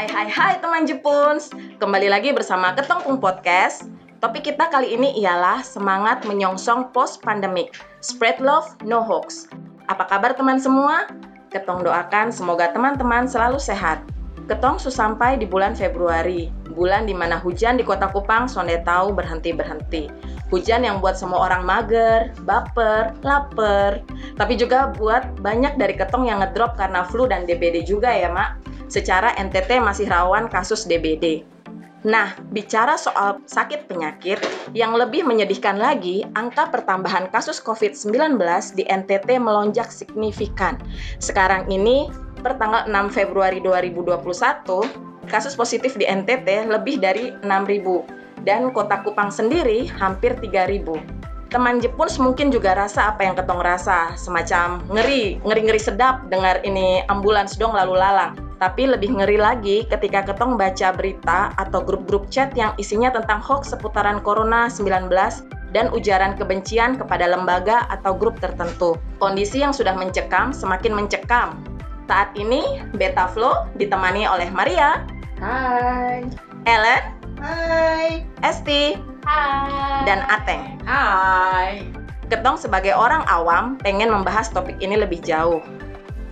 Hai hai hai teman Jepuns. Kembali lagi bersama Ketongpung Podcast. Topik kita kali ini ialah semangat menyongsong post-pandemic Spread love, no hoax. Apa kabar teman semua? Ketong doakan semoga teman-teman selalu sehat. Ketong sampai di bulan Februari Bulan di mana hujan di kota Kupang sonde tahu berhenti-berhenti Hujan yang buat semua orang mager, baper, lapar Tapi juga buat banyak dari ketong yang ngedrop karena flu dan DBD juga ya mak secara NTT masih rawan kasus DBD. Nah, bicara soal sakit penyakit, yang lebih menyedihkan lagi, angka pertambahan kasus COVID-19 di NTT melonjak signifikan. Sekarang ini, per tanggal 6 Februari 2021, kasus positif di NTT lebih dari 6.000 dan kota Kupang sendiri hampir 3.000 teman Jepun mungkin juga rasa apa yang ketong rasa semacam ngeri ngeri ngeri sedap dengar ini ambulans dong lalu lalang tapi lebih ngeri lagi ketika ketong baca berita atau grup-grup chat yang isinya tentang hoax seputaran Corona 19 dan ujaran kebencian kepada lembaga atau grup tertentu. Kondisi yang sudah mencekam semakin mencekam. Saat ini, Beta Flow ditemani oleh Maria. Hai. Ellen. Hai. Esti. Hai. Dan Ateng. Hai. Ketong sebagai orang awam pengen membahas topik ini lebih jauh.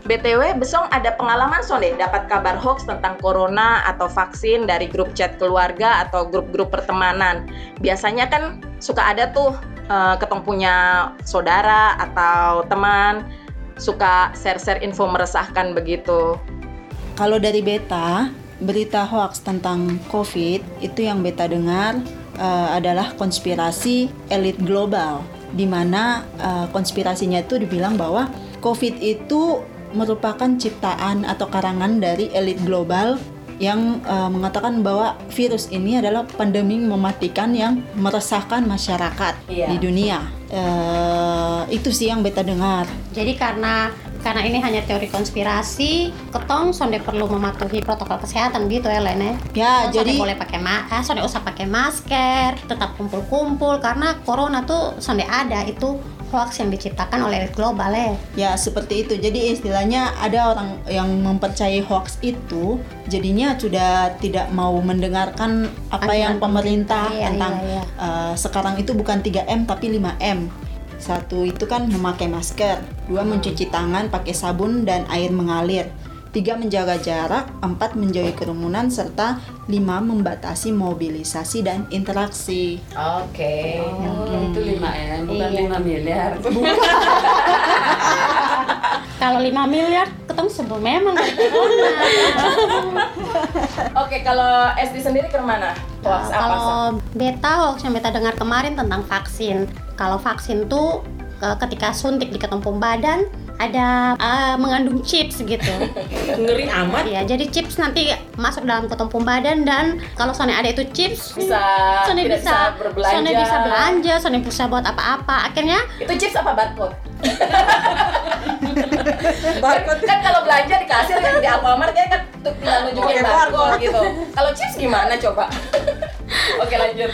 BTW, besok ada pengalaman sonde dapat kabar hoax tentang corona atau vaksin dari grup chat keluarga atau grup-grup pertemanan. Biasanya kan suka ada tuh uh, ketong punya saudara atau teman suka share-share info meresahkan begitu. Kalau dari beta, berita hoax tentang COVID itu yang beta dengar uh, adalah konspirasi elit global, di mana uh, konspirasinya itu dibilang bahwa COVID itu merupakan ciptaan atau karangan dari elit global yang uh, mengatakan bahwa virus ini adalah pandemi mematikan yang meresahkan masyarakat iya. di dunia. Uh, itu sih yang beta dengar. Jadi karena karena ini hanya teori konspirasi, ketong sonde perlu mematuhi protokol kesehatan gitu ya Lene. Ya, sonde jadi boleh pakai ma eh, sonde usah pakai masker, tetap kumpul-kumpul karena corona tuh sonde ada itu hoax yang diciptakan oleh elit global ya. Ya seperti itu. Jadi istilahnya ada orang yang mempercayai hoax itu, jadinya sudah tidak mau mendengarkan apa Anjuran yang pemerintah iya, tentang iya, iya. Uh, sekarang itu bukan 3M tapi 5M. Satu itu kan memakai masker, dua hmm. mencuci tangan pakai sabun dan air mengalir tiga menjaga jarak, empat menjauhi kerumunan, serta lima membatasi mobilisasi dan interaksi. Oke, okay. oh, itu lima m, bukan iya. lima miliar. kalau lima miliar, ketemu sebelum memang Oke, kalau SD sendiri ke mana? Hoax apa? Kalau beta hoax yang beta dengar kemarin tentang vaksin. Kalau vaksin tuh ketika suntik di ketumpung badan ada uh, mengandung chips gitu. Ngeri amat. Iya, jadi chips nanti masuk dalam ketumpung badan dan kalau soalnya ada itu chips, bisa Sony bisa, bisa berbelanja. Sony bisa belanja, Sony bisa buat apa-apa. Akhirnya itu chips apa barcode? barcode kan, kan kalau belanja di kasir kan di Alfamart kan kan tinggal nunjukin barcode gitu. Kalau chips gimana coba? Oke lanjut.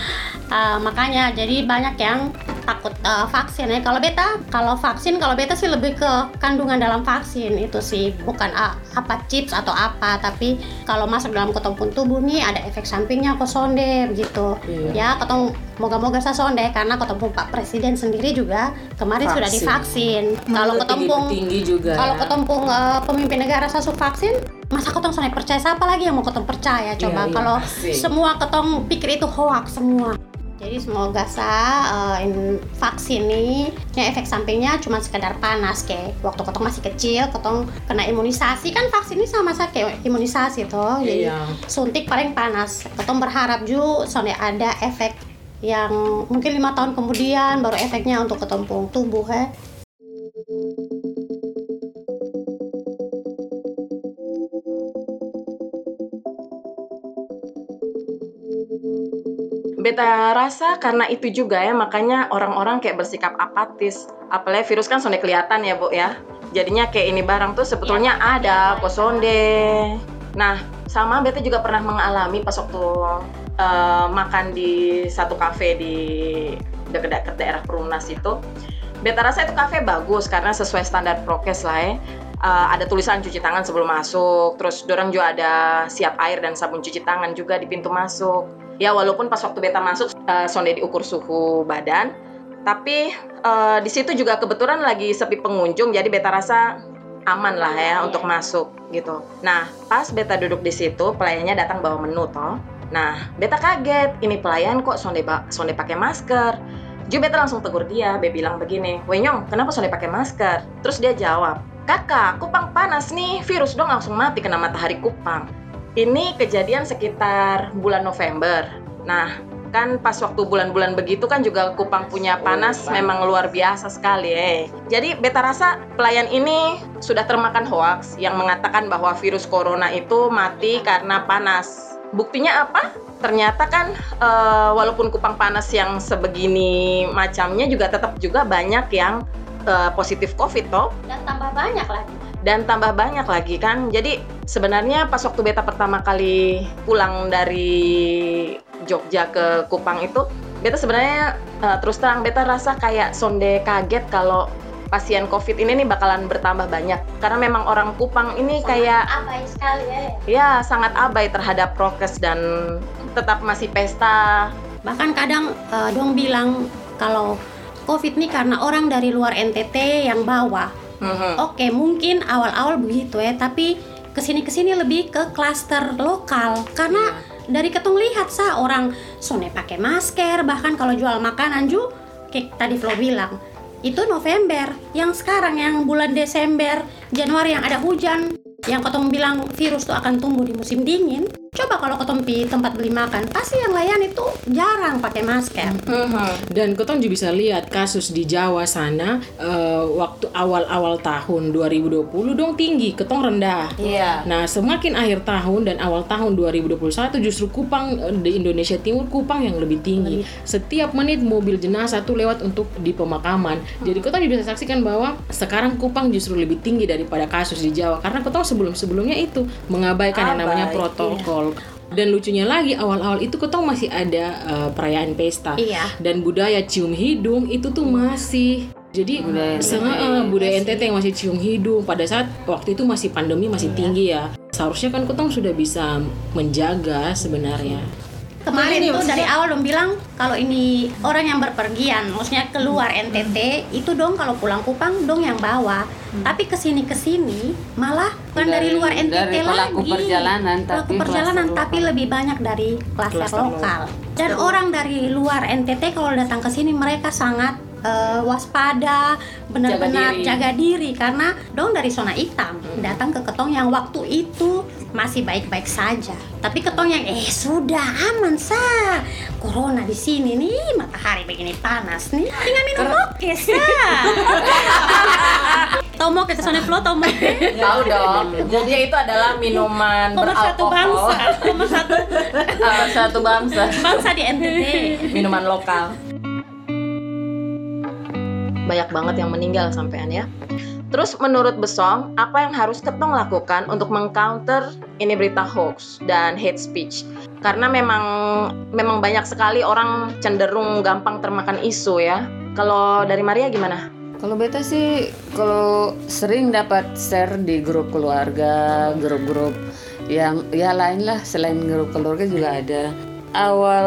Uh, makanya jadi banyak yang takut uh, vaksin ya. Kalau beta, kalau vaksin, kalau beta sih lebih ke kandungan dalam vaksin itu sih bukan uh, apa chips atau apa, tapi kalau masuk dalam ketumpun tubuh nih ada efek sampingnya kok sonde begitu. Iya. Ya, ketemu moga-moga saya sonde karena ketumpung Pak Presiden sendiri juga kemarin vaksin. sudah divaksin. Kalau tinggi juga. Kalau ketumpung uh, pemimpin negara sasuk vaksin, masa ketong sonde percaya siapa lagi yang mau ketong percaya coba? Iya, iya. Kalau semua ketong pikir itu hoax semua. Jadi semoga sa uh, in, vaksin ini yang efek sampingnya cuma sekedar panas kayak waktu ketong masih kecil, ketong kena imunisasi kan vaksin ini sama saja kayak imunisasi toh. Jadi iya. suntik paling panas. Ketong berharap juga soalnya ada efek yang mungkin lima tahun kemudian baru efeknya untuk ketumpung tubuh ya. Beta rasa karena itu juga ya makanya orang-orang kayak bersikap apatis. Apalagi virus kan sonde kelihatan ya bu ya. Jadinya kayak ini barang tuh sebetulnya ya, ada ya, kosonde nah sama beta juga pernah mengalami pas waktu uh, makan di satu kafe di dekat-dekat daerah Perumnas itu. Beta rasa itu kafe bagus karena sesuai standar prokes lah ya. Uh, ada tulisan cuci tangan sebelum masuk, terus dorang juga ada siap air dan sabun cuci tangan juga di pintu masuk. Ya walaupun pas waktu beta masuk uh, sonde diukur suhu badan, tapi uh, di situ juga kebetulan lagi sepi pengunjung, jadi beta rasa aman lah ya untuk masuk gitu. Nah pas beta duduk di situ, pelayannya datang bawa menu toh. Nah beta kaget, ini pelayan kok sonde sonde pakai masker Ju beta langsung tegur dia, be bilang begini, Wenyong, kenapa sudah pakai masker? Terus dia jawab, kakak, kupang panas nih, virus dong langsung mati kena matahari kupang. Ini kejadian sekitar bulan November. Nah, kan pas waktu bulan-bulan begitu kan juga Kupang punya panas oh, memang luar biasa sekali eh. Jadi beta rasa pelayan ini sudah termakan hoax yang mengatakan bahwa virus corona itu mati karena panas. Buktinya apa? ternyata kan uh, walaupun Kupang panas yang sebegini macamnya juga tetap juga banyak yang uh, positif COVID toh. Dan tambah banyak lagi. Dan tambah banyak lagi kan. Jadi sebenarnya pas waktu beta pertama kali pulang dari Jogja ke Kupang itu, beta sebenarnya uh, terus terang beta rasa kayak sonde kaget kalau pasien COVID ini nih bakalan bertambah banyak karena memang orang Kupang ini sangat kayak abai sekali ya. Ya, sangat abai terhadap prokes dan tetap masih pesta. Bahkan kadang uh, dong bilang kalau COVID ini karena orang dari luar NTT yang bawa. Mm-hmm. Oke, mungkin awal-awal begitu ya, tapi ke sini-kesini lebih ke klaster lokal karena yeah. dari ketong lihat sah orang sone pakai masker, bahkan kalau jual makanan ju kayak tadi Flo bilang itu November yang sekarang yang bulan Desember Januari yang ada hujan yang ketemu bilang virus tuh akan tumbuh di musim dingin coba kalau ketemu di tempat beli makan pasti yang layan itu jarang pakai masker uh-huh. dan ketemu juga bisa lihat kasus di Jawa sana uh, waktu awal-awal tahun 2020 dong tinggi ketong rendah yeah. nah semakin akhir tahun dan awal tahun 2021 justru Kupang uh, di Indonesia Timur Kupang yang lebih tinggi setiap menit mobil jenazah tuh lewat untuk di pemakaman hmm. jadi ketong bisa saksikan bahwa sekarang Kupang justru lebih tinggi daripada kasus di Jawa karena ketong sebelum-sebelumnya itu mengabaikan Abai, yang namanya protokol. Iya. Dan lucunya lagi awal-awal itu ketong masih ada uh, perayaan pesta. Iya. dan budaya cium hidung itu tuh masih. Jadi budaya, budaya, budaya NTT yang masih cium hidung. Pada saat waktu itu masih pandemi masih iya. tinggi ya. Seharusnya kan ketong sudah bisa menjaga sebenarnya. Kemarin tuh dari awal dong bilang kalau ini orang yang berpergian maksudnya keluar NTT itu dong kalau pulang Kupang dong yang bawa hmm. tapi ke sini ke sini malah bukan dari, dari luar NTT dari pelaku lagi. perjalanan pelaku tapi perjalanan tapi lebih banyak dari klaster lokal. dan orang dari luar NTT kalau datang ke sini mereka sangat uh, waspada, benar-benar jaga, jaga diri. Karena dong dari zona hitam hmm. datang ke ketong yang waktu itu masih baik-baik saja. Tapi ketong yang eh sudah aman sa, corona di sini nih matahari begini panas nih, tinggal minum oke sa. Tomo ke sana flow tomo. Tahu dong. Jadi itu adalah minuman Koma satu bangsa, Koma satu satu bangsa. Bangsa di NTT. Minuman lokal banyak banget yang meninggal sampean ya. Terus menurut Besong, apa yang harus Ketong lakukan untuk mengcounter ini berita hoax dan hate speech? Karena memang memang banyak sekali orang cenderung gampang termakan isu ya. Kalau dari Maria gimana? Kalau beta sih kalau sering dapat share di grup keluarga, grup-grup yang ya lain lah selain grup keluarga juga ada. Awal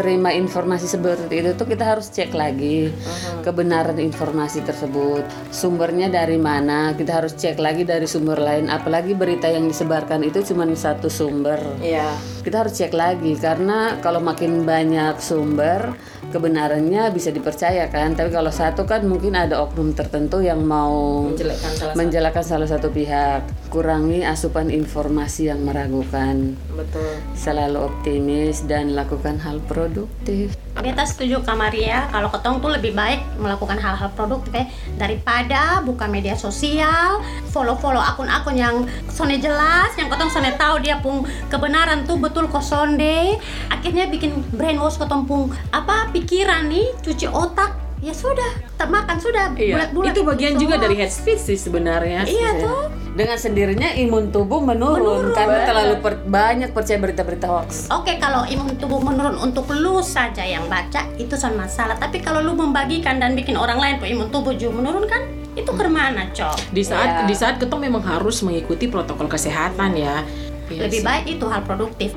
terima informasi seperti itu tuh kita harus cek lagi uh-huh. kebenaran informasi tersebut sumbernya dari mana kita harus cek lagi dari sumber lain apalagi berita yang disebarkan itu cuma satu sumber yeah. kita harus cek lagi karena kalau makin banyak sumber kebenarannya bisa dipercaya kan. Tapi kalau satu kan mungkin ada oknum tertentu yang mau menjelekkan salah, menjelekkan salah satu pihak. Kurangi asupan informasi yang meragukan. Betul. Selalu optimis dan lakukan hal produktif. Kita setuju Kak Maria kalau ketong tuh lebih baik melakukan hal-hal produktif ya daripada buka media sosial follow-follow akun-akun yang sone jelas yang ketong sone tahu dia pun kebenaran tuh betul kosonde akhirnya bikin brainwash ketong pun apa pikiran nih cuci otak ya sudah tak makan sudah Iya, bulat-bulat itu bagian juga dari hate speech sih sebenarnya. iya tuh Dengan sendirinya imun tubuh menurun, karena terlalu per- banyak percaya berita-berita hoax. Oke kalau imun tubuh menurun untuk lu saja yang baca itu sama masalah Tapi kalau lu membagikan dan bikin orang lain pun imun tubuh juga menurun kan Itu ke mana cok Di saat Iya. di saat ketong memang harus mengikuti protokol kesehatan ya. Iya Lebih sih. baik itu hal produktif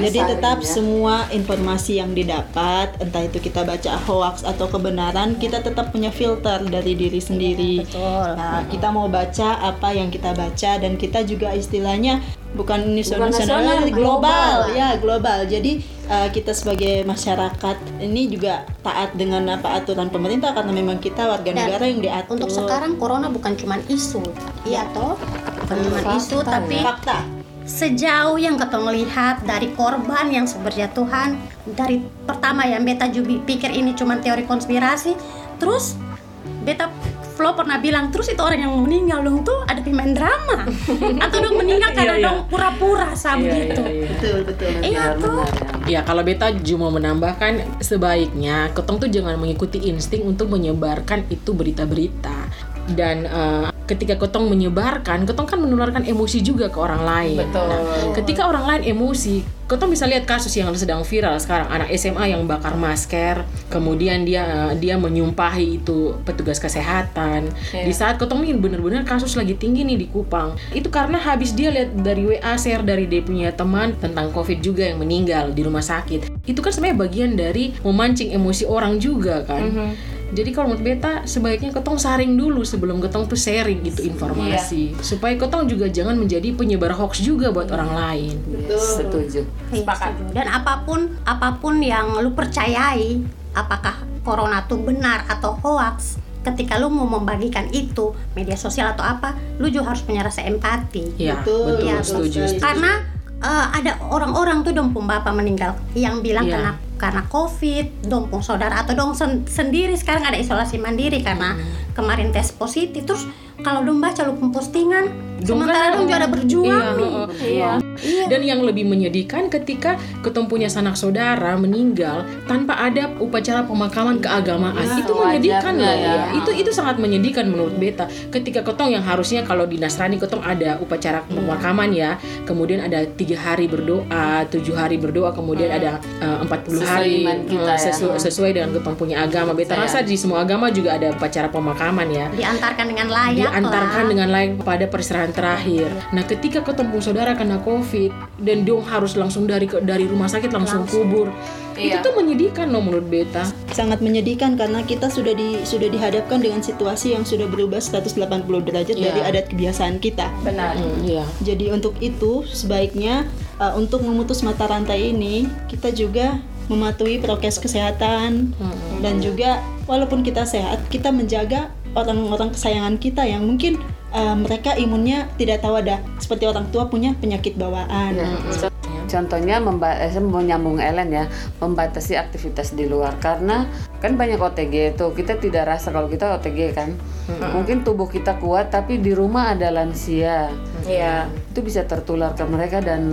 Jadi tetap Masalahnya. semua informasi yang didapat, entah itu kita baca hoax atau kebenaran, kita tetap punya filter dari diri sendiri. Betul Nah, kita mau baca apa yang kita baca dan kita juga istilahnya bukan nasional, nasional, global, global. ya global. Jadi uh, kita sebagai masyarakat ini juga taat dengan apa aturan pemerintah karena memang kita warga Dan negara yang diatur. Untuk sekarang corona bukan cuma isu Iya toh Bukan cuma isu ya. tapi fakta. Sejauh yang ketong lihat dari korban yang berjatuhan dari pertama yang beta juga pikir ini cuma teori konspirasi terus beta Flo pernah bilang terus itu orang yang meninggal dong tuh ada pemain drama atau dong meninggal karena Iya, iya. dong pura-pura sama Iya, gitu iya, iya. Betul, betul. iya tuh. Ya kalau beta cuma menambahkan sebaiknya ketong tuh jangan mengikuti insting untuk menyebarkan itu berita-berita dan eh, ketika ketong menyebarkan ketong kan menularkan emosi juga ke orang lain. Betul. Nah, ketika orang lain emosi, ketong bisa lihat kasus yang sedang viral sekarang anak SMA yang bakar masker, kemudian dia eh, dia menyumpahi itu petugas kesehatan. Iya. Di saat ketong ini benar-benar kasus lagi tinggi nih di Kupang. Itu karena habis dia lihat dari WA share dari dia punya teman tentang COVID juga yang meninggal di rumah sakit. Itu kan sebenarnya bagian dari memancing emosi orang juga kan. Jadi kalau menurut beta sebaiknya ketong saring dulu sebelum ketong tuh sharing gitu informasi supaya ketong juga jangan menjadi penyebar hoax juga buat orang lain. Setuju. Iya, setuju. dan apa pun apa pun yang lu percayai apakah corona tuh benar atau hoax ketika lu mau membagikan itu media sosial atau apa lu juga harus punya rasa empati Ya, Betul, betul, iya, setuju. betul. setuju. karena eh, ada orang-orang tuh dong pun bapak meninggal yang bilang Iya. karena karena covid dong pun saudara atau dong sen- sendiri. Sekarang ada isolasi mandiri karena kemarin tes positif terus kalau dong baca lu postingan Dong sementara kan- dong juga ada berjuang Iya, nih heeh. Dan yang lebih menyedihkan ketika ketemu punya sanak saudara meninggal tanpa ada upacara pemakaman keagamaan. Iya, itu menyedihkan loh ya. ya. Itu itu sangat menyedihkan menurut beta. Ketika ketong yang harusnya kalau di Nasrani ketong ada upacara pemakaman ya, kemudian ada tiga hari berdoa, tujuh hari berdoa, kemudian ada eh, empat puluh Sesuai hari kita eh, ya. sesu- sesuai dengan ketong punya agama. Beta Saya. rasa di semua agama juga ada upacara pemakaman ya diantarkan dengan layak diantarkan lah. dengan lain pada perserahan terakhir. Nah, ketika ketemu saudara kena COVID dan dong harus langsung dari dari rumah sakit langsung, kubur, itu Iya. tuh menyedihkan loh menurut beta. sangat menyedihkan karena kita sudah di sudah dihadapkan dengan situasi yang sudah berubah 180 derajat Iya. dari adat kebiasaan kita. Benar. Iya. Jadi untuk itu sebaiknya uh, untuk memutus mata rantai ini kita juga mematuhi prokes kesehatan dan juga walaupun kita sehat kita menjaga orang-orang kesayangan kita yang mungkin uh, mereka imunnya tidak tahu ada seperti orang tua punya penyakit bawaan. Contohnya memba eh, saya mau nyambung Ellen ya, membatasi aktivitas di luar karena kan banyak OTG itu kita tidak rasa kalau kita OTG kan. Mungkin tubuh kita kuat tapi di rumah ada lansia. Iya. Itu bisa tertular ke mereka dan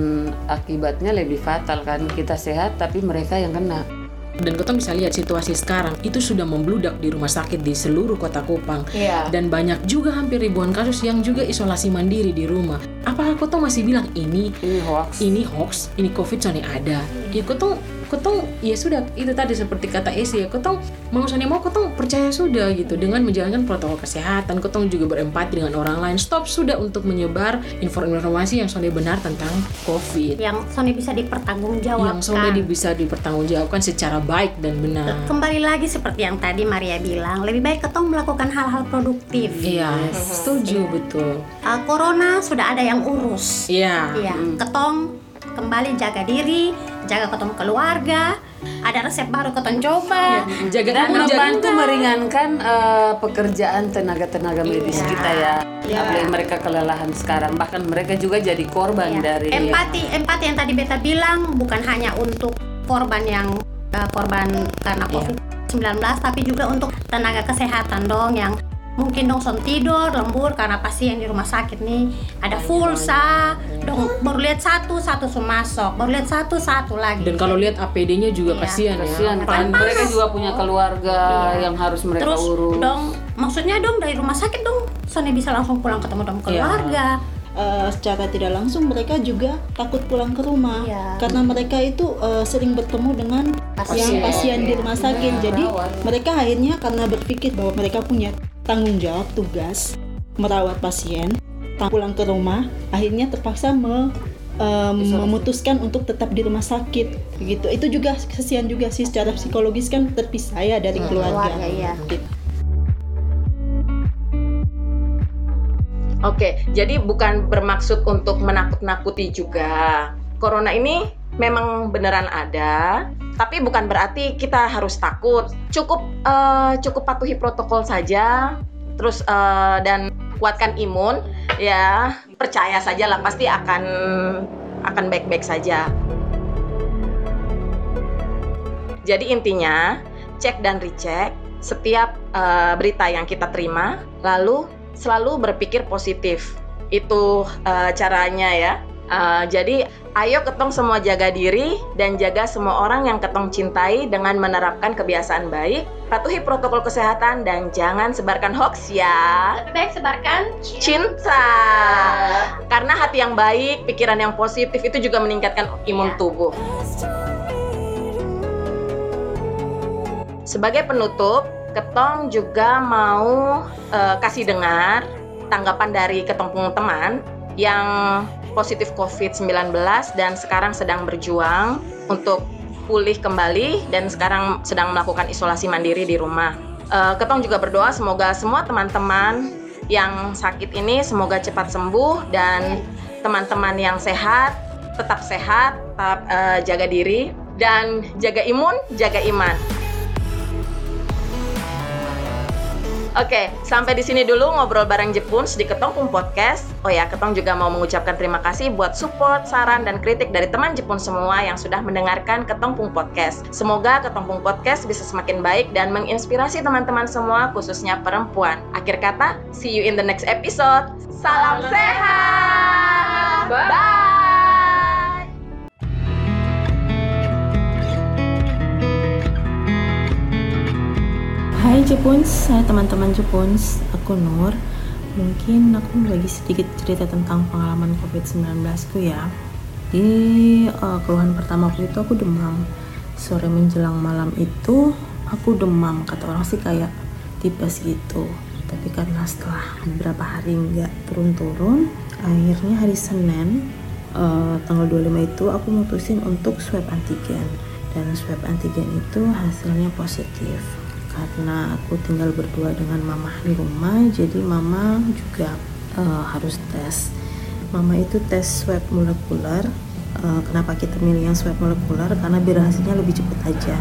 akibatnya lebih fatal kan. Kita sehat tapi mereka yang kena. Dan kita bisa lihat situasi sekarang itu sudah membludak di rumah sakit di seluruh kota Kupang. Iya. Dan banyak juga hampir ribuan kasus yang juga isolasi mandiri di rumah. Apakah kota masih bilang ini Ini hoax. ini hoax, ini covid soalnya ada. Ya kotong kotong ya sudah itu tadi seperti kata Esi ya kotong mau soalnya mau kotong percaya sudah gitu dengan menjalankan protokol kesehatan. Kotong juga berempati dengan orang lain. Stop sudah untuk menyebar informasi yang soalnya benar tentang covid. Yang Sony bisa dipertanggungjawabkan. yang soalnya bisa dipertanggungjawabkan secara baik dan benar. Kembali lagi seperti yang tadi Maria bilang, lebih baik ketong melakukan hal-hal produktif. iya setuju betul. Uh, corona sudah ada yang urus. iya. Iya, ketong kembali jaga diri, jaga ketong keluarga. Ada resep baru ketong coba. jaga Dan membantu meringankan eh, pekerjaan tenaga-tenaga medis kita ya. Apalagi mereka kelelahan sekarang, bahkan mereka juga jadi korban Iya. dari empati, empati yang tadi beta bilang bukan hanya untuk korban yang uh, korban karena COVID-19 tapi juga untuk tenaga kesehatan dong yang mungkin dong son tidur lembur karena pasien di rumah sakit nih ada fulsa dong baru lihat satu satu masuk baru lihat satu satu lagi dan kalau lihat APD-nya juga Iya. kasihan ya Kasihan, kan Panas. mereka juga punya keluarga Iya. yang harus mereka terus urus. dong maksudnya dong dari rumah sakit dong Sony bisa langsung pulang ketemu dong Iya. keluarga Eh, secara tidak langsung mereka juga takut pulang ke rumah Iya. karena mereka itu eh, sering bertemu dengan Pasien. yang pasien di rumah sakit Iya, jadi mereka akhirnya karena berpikir bahwa mereka punya tanggung jawab tugas merawat pasien tak pulang ke rumah akhirnya terpaksa me- eh, memutuskan untuk tetap di rumah sakit begitu itu juga kesian juga sih secara psikologis kan terpisah ya dari keluarga, keluarga, iya. Gitu. Oke, jadi bukan bermaksud untuk menakut-nakuti juga. Corona ini memang beneran ada, tapi bukan berarti kita harus takut. Cukup eh, cukup patuhi protokol saja, terus eh, dan kuatkan imun, ya percaya saja lah pasti akan akan baik-baik saja. Jadi intinya cek dan recheck setiap eh, berita yang kita terima, lalu selalu berpikir positif. Itu eh, caranya ya. Eh, jadi ayo ketong semua jaga diri dan jaga semua orang yang ketong cintai dengan menerapkan kebiasaan baik, patuhi protokol kesehatan dan jangan sebarkan hoax ya. lebih baik sebarkan Cinta. Karena hati yang baik, pikiran yang positif itu juga meningkatkan imun Iya. tubuh. Sebagai penutup, Ketong juga mau eh, kasih dengar tanggapan dari Ketong teman yang positif COVID-19 dan sekarang sedang berjuang untuk pulih kembali dan sekarang sedang melakukan isolasi mandiri di rumah. Eh, Ketong juga berdoa semoga semua teman-teman yang sakit ini semoga cepat sembuh dan teman-teman yang sehat tetap sehat, tetap eh, jaga diri dan jaga imun, jaga iman. Oke, sampai di sini dulu ngobrol bareng Jepuns di Ketongpung Podcast. Oh ya, Ketong juga mau mengucapkan terima kasih buat support, saran, dan kritik dari teman Jepun semua yang sudah mendengarkan Ketongpung Podcast. Semoga Ketongpung Podcast bisa semakin baik dan menginspirasi teman-teman semua, khususnya perempuan. Akhir kata, see you in the next episode. Salam sehat! Bye! Hai Jepuns, hai teman-teman Jepuns, aku Nur. Mungkin aku lagi sedikit cerita tentang pengalaman COVID-19 ku ya. Di eh, keluhan pertamaku itu aku demam. Sore menjelang malam itu aku demam, kata orang sih kayak tipes gitu. Tapi karena setelah beberapa hari nggak turun-turun, akhirnya hari Senin eh, tanggal 25 itu aku mutusin untuk swab antigen dan swab antigen itu hasilnya positif karena aku tinggal berdua dengan mama di rumah jadi mama juga eh, harus tes. Mama itu tes swab molekuler Eh, kenapa kita milih yang swab molekuler karena biar hasilnya lebih cepat aja.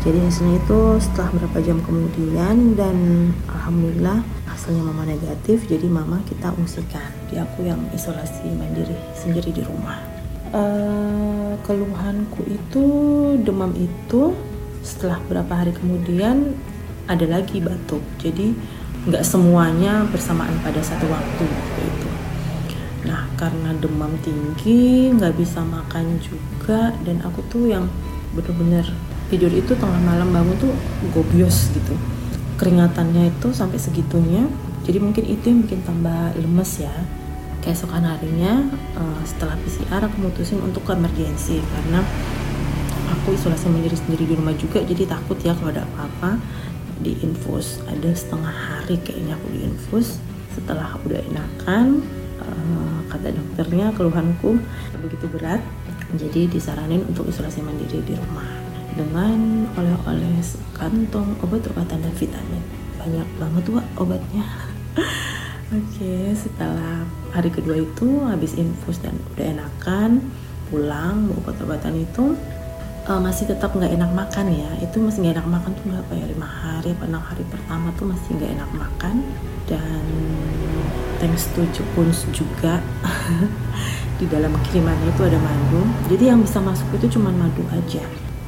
Jadi hasilnya itu setelah berapa jam kemudian dan alhamdulillah hasilnya mama negatif jadi mama kita ungsikan. Jadi aku yang isolasi mandiri sendiri di rumah. Eh, keluhanku itu demam itu setelah berapa hari kemudian ada lagi batuk. Jadi nggak semuanya bersamaan pada satu waktu waktu itu. Nah karena demam tinggi nggak bisa makan juga dan aku tuh yang bener-bener tidur itu tengah malam bangun tuh gobios gitu. Keringatannya itu sampai segitunya. Jadi mungkin itu yang bikin tambah lemes ya. Keesokan harinya eh, setelah PCR aku mutusin untuk ke emergency karena aku isolasi mandiri sendiri di rumah juga jadi takut ya kalau ada apa-apa. Di infus ada setengah hari kayaknya aku di infus. Setelah udah enakan eh, kata dokternya keluhanku begitu berat jadi disaranin untuk isolasi mandiri di rumah. Dengan oleh-oleh sekantong obat-obatan dan vitamin. Banyak banget wah obatnya. Oke, setelah hari kedua itu habis infus dan udah enakan, pulang obat-obatan itu eh, masih tetap nggak enak makan ya. Itu masih nggak enak makan tuh berapa ya lima hari, apa enam hari pertama tuh masih nggak enak makan dan thanks to Jepuns juga di dalam kirimannya itu ada madu. Jadi yang bisa masuk itu cuma madu aja.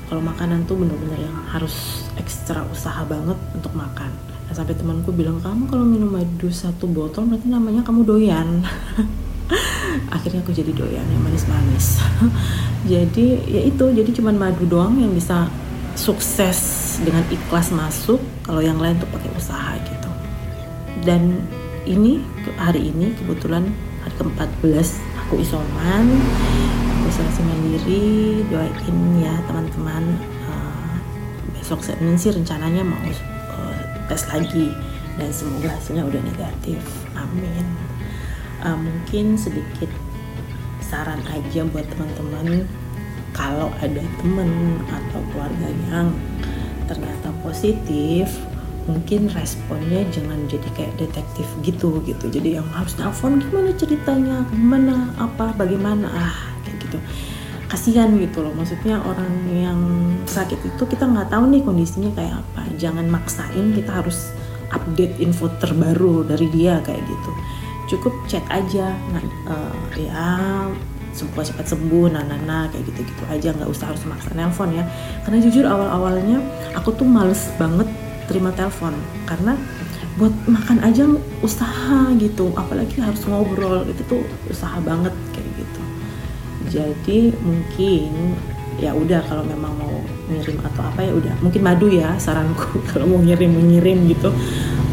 Kalau makanan tuh bener-bener yang harus ekstra usaha banget untuk makan sampai temanku bilang kamu kalau minum madu satu botol berarti namanya kamu doyan akhirnya aku jadi doyan yang manis-manis. Jadi ya itu. Jadi cuman madu doang yang bisa sukses dengan ikhlas masuk kalau yang lain tuh pakai usaha gitu. Dan ini hari ini kebetulan hari ke-14 aku isoman aku isolasi mandiri doain ya teman-teman uh, besok Senin sih rencananya mau uh, tes lagi. Dan semoga hasilnya udah negatif. Amin uh, mungkin sedikit saran aja buat teman-teman. Kalau ada temen atau keluarga yang ternyata positif mungkin responnya jangan jadi kayak detektif gitu gitu. Jadi yang harus nelfon gimana ceritanya? Gimana? Apa? Bagaimana? Ah kayak gitu. Kasihan gitu loh. Maksudnya orang yang sakit itu kita nggak tahu nih kondisinya kayak apa. Jangan maksain kita harus update info terbaru dari dia kayak gitu cukup chat aja nah, uh, ya semoga cepat sembuh nah, nah, nah kayak gitu gitu aja. Nggak usah harus maksa nelpon ya. Karena jujur awal awalnya aku tuh males banget terima telepon. Karena buat makan aja usaha gitu. Apalagi harus ngobrol itu tuh usaha banget kayak gitu. Jadi mungkin ya udah kalau memang mau ngirim atau apa ya udah. Mungkin madu ya saranku. Kalau mau ngirim mengirim gitu.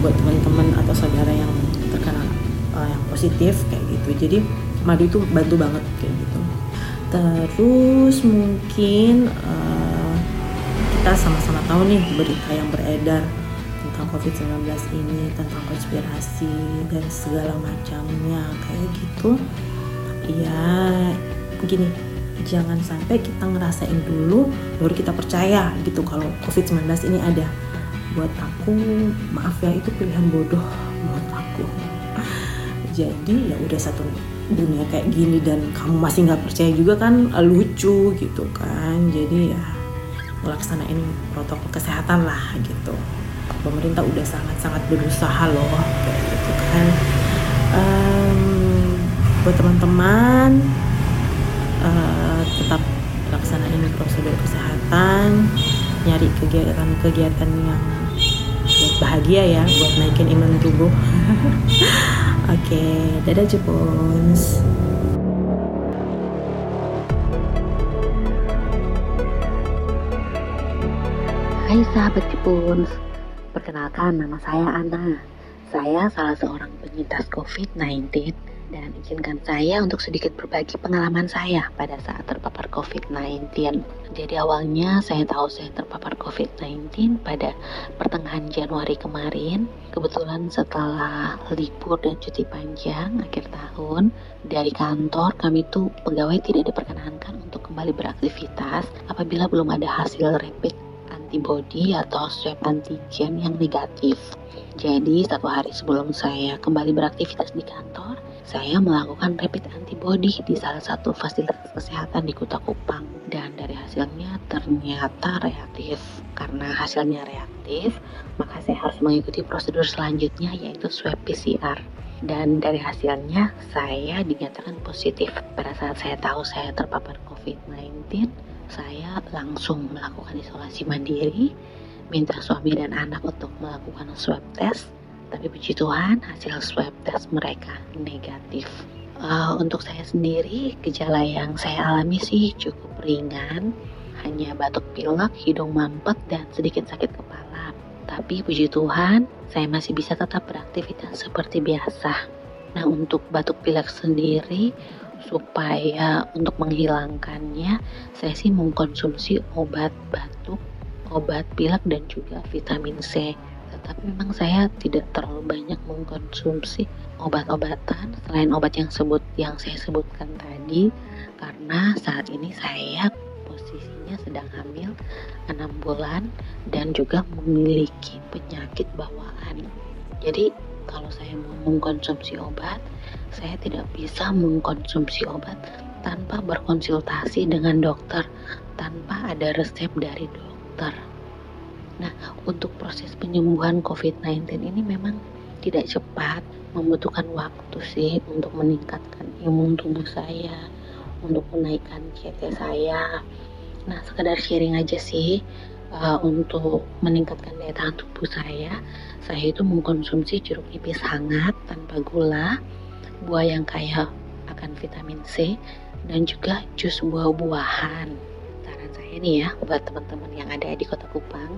Buat teman-teman atau saudara yang positif kayak gitu. Jadi madu itu bantu banget kayak gitu. Terus mungkin uh, kita sama-sama tahu nih berita yang beredar tentang COVID-19 ini tentang konspirasi dan segala macamnya kayak gitu. Ya begini jangan sampai kita ngerasain dulu baru kita percaya gitu kalau COVID-19 ini ada. Buat aku maaf ya itu pilihan bodoh jadi ya udah satu dunia kayak gini dan kamu masih nggak percaya juga kan lucu gitu kan. Jadi ya melaksanain protokol kesehatan lah gitu. Pemerintah udah sangat-sangat berusaha loh gitu kan. Um, buat teman-teman uh, tetap laksanain prosedur kesehatan nyari kegiatan-kegiatan yang buat bahagia ya buat naikin imun tubuh Oke, dadah Jepons. Hai sahabat Jepons, perkenalkan nama saya Ana. Saya salah seorang penyintas COVID-19 dan izinkan saya untuk sedikit berbagi pengalaman saya pada saat terpapar COVID-19. Jadi awalnya saya tahu saya terpapar COVID-19 pada pertengahan Januari kemarin. Kebetulan setelah libur dan cuti panjang akhir tahun dari kantor kami tuh pegawai tidak diperkenankan untuk kembali beraktivitas apabila belum ada hasil rapid antibody atau swab antigen yang negatif. Jadi satu hari sebelum saya kembali beraktivitas di kantor, saya melakukan rapid antibody di salah satu fasilitas kesehatan di Kota Kupang dan dari hasilnya ternyata reaktif. Karena hasilnya reaktif, maka saya harus mengikuti prosedur selanjutnya yaitu swab PCR. Dan dari hasilnya saya dinyatakan positif. Pada saat saya tahu saya terpapar COVID-19, saya langsung melakukan isolasi mandiri, minta suami dan anak untuk melakukan swab test tapi puji Tuhan hasil swab test mereka negatif. Uh, untuk saya sendiri, gejala yang saya alami sih cukup ringan, hanya batuk pilek, hidung mampet, dan sedikit sakit kepala. Tapi puji Tuhan, saya masih bisa tetap beraktivitas seperti biasa. Nah, untuk batuk pilek sendiri, supaya untuk menghilangkannya, saya sih mengkonsumsi obat batuk, obat pilek, dan juga vitamin C tapi memang saya tidak terlalu banyak mengkonsumsi obat-obatan selain obat yang sebut yang saya sebutkan tadi karena saat ini saya posisinya sedang hamil 6 bulan dan juga memiliki penyakit bawaan. Jadi kalau saya mau mengkonsumsi obat, saya tidak bisa mengkonsumsi obat tanpa berkonsultasi dengan dokter, tanpa ada resep dari dokter. Nah, untuk proses penyembuhan COVID-19 ini memang tidak cepat, membutuhkan waktu sih untuk meningkatkan imun tubuh saya, untuk menaikkan CT saya. Nah, sekedar sharing aja sih, uh, untuk meningkatkan daya tahan tubuh saya, saya itu mengkonsumsi jeruk nipis hangat tanpa gula, buah yang kaya akan vitamin C, dan juga jus buah-buahan. Nih ya buat teman-teman yang ada di Kota Kupang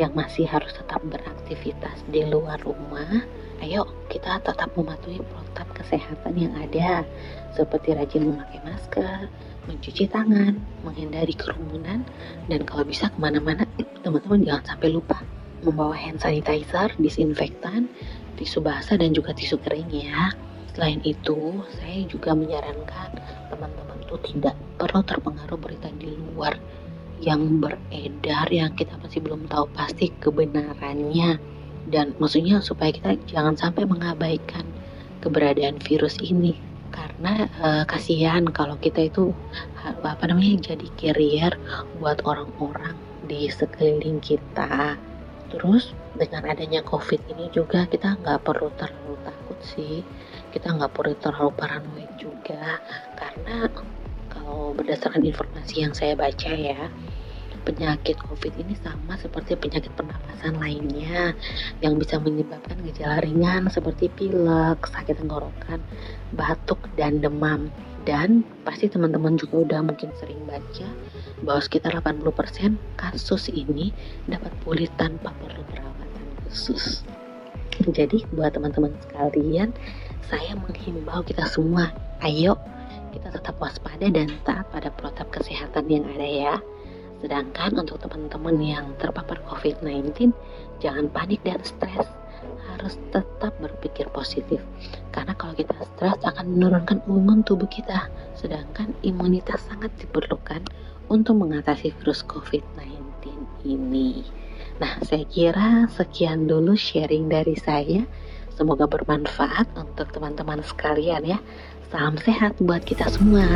yang masih harus tetap beraktivitas di luar rumah, ayo kita tetap mematuhi protap kesehatan yang ada seperti rajin memakai masker, mencuci tangan, menghindari kerumunan, dan kalau bisa ke mana-mana, teman-teman jangan sampai lupa membawa hand sanitizer, disinfektan, tisu basah, dan juga tisu kering ya. Selain itu, saya juga menyarankan teman-teman itu tidak perlu terpengaruh berita di luar yang beredar yang kita masih belum tahu pasti kebenarannya. Dan maksudnya supaya kita jangan sampai mengabaikan keberadaan virus ini. Karena uh, kasihan kalau kita itu apa namanya jadi carrier buat orang-orang di sekeliling kita. Terus dengan adanya COVID ini juga kita nggak perlu terlalu takut sih, kita nggak perlu terlalu paranoid juga. Karena kalau berdasarkan informasi yang saya baca ya, penyakit COVID ini sama seperti penyakit pernapasan lainnya yang bisa menyebabkan gejala ringan seperti pilek, sakit tenggorokan, batuk, dan demam. Dan pasti teman-teman juga udah mungkin sering baca bahwa sekitar 80% kasus ini dapat pulih tanpa perlu perawatan khusus. Jadi buat teman-teman sekalian, saya menghimbau kita semua, ayo kita tetap waspada dan taat pada protap kesehatan yang ada ya. Sedangkan untuk teman-teman yang terpapar COVID-19, jangan panik dan stres. Harus tetap berpikir positif. Karena kalau kita stres akan menurunkan imun tubuh kita. Sedangkan imunitas sangat diperlukan untuk mengatasi virus COVID-19 ini. Nah, saya kira sekian dulu sharing dari saya. Semoga bermanfaat untuk teman-teman sekalian ya. Salam sehat buat kita semua.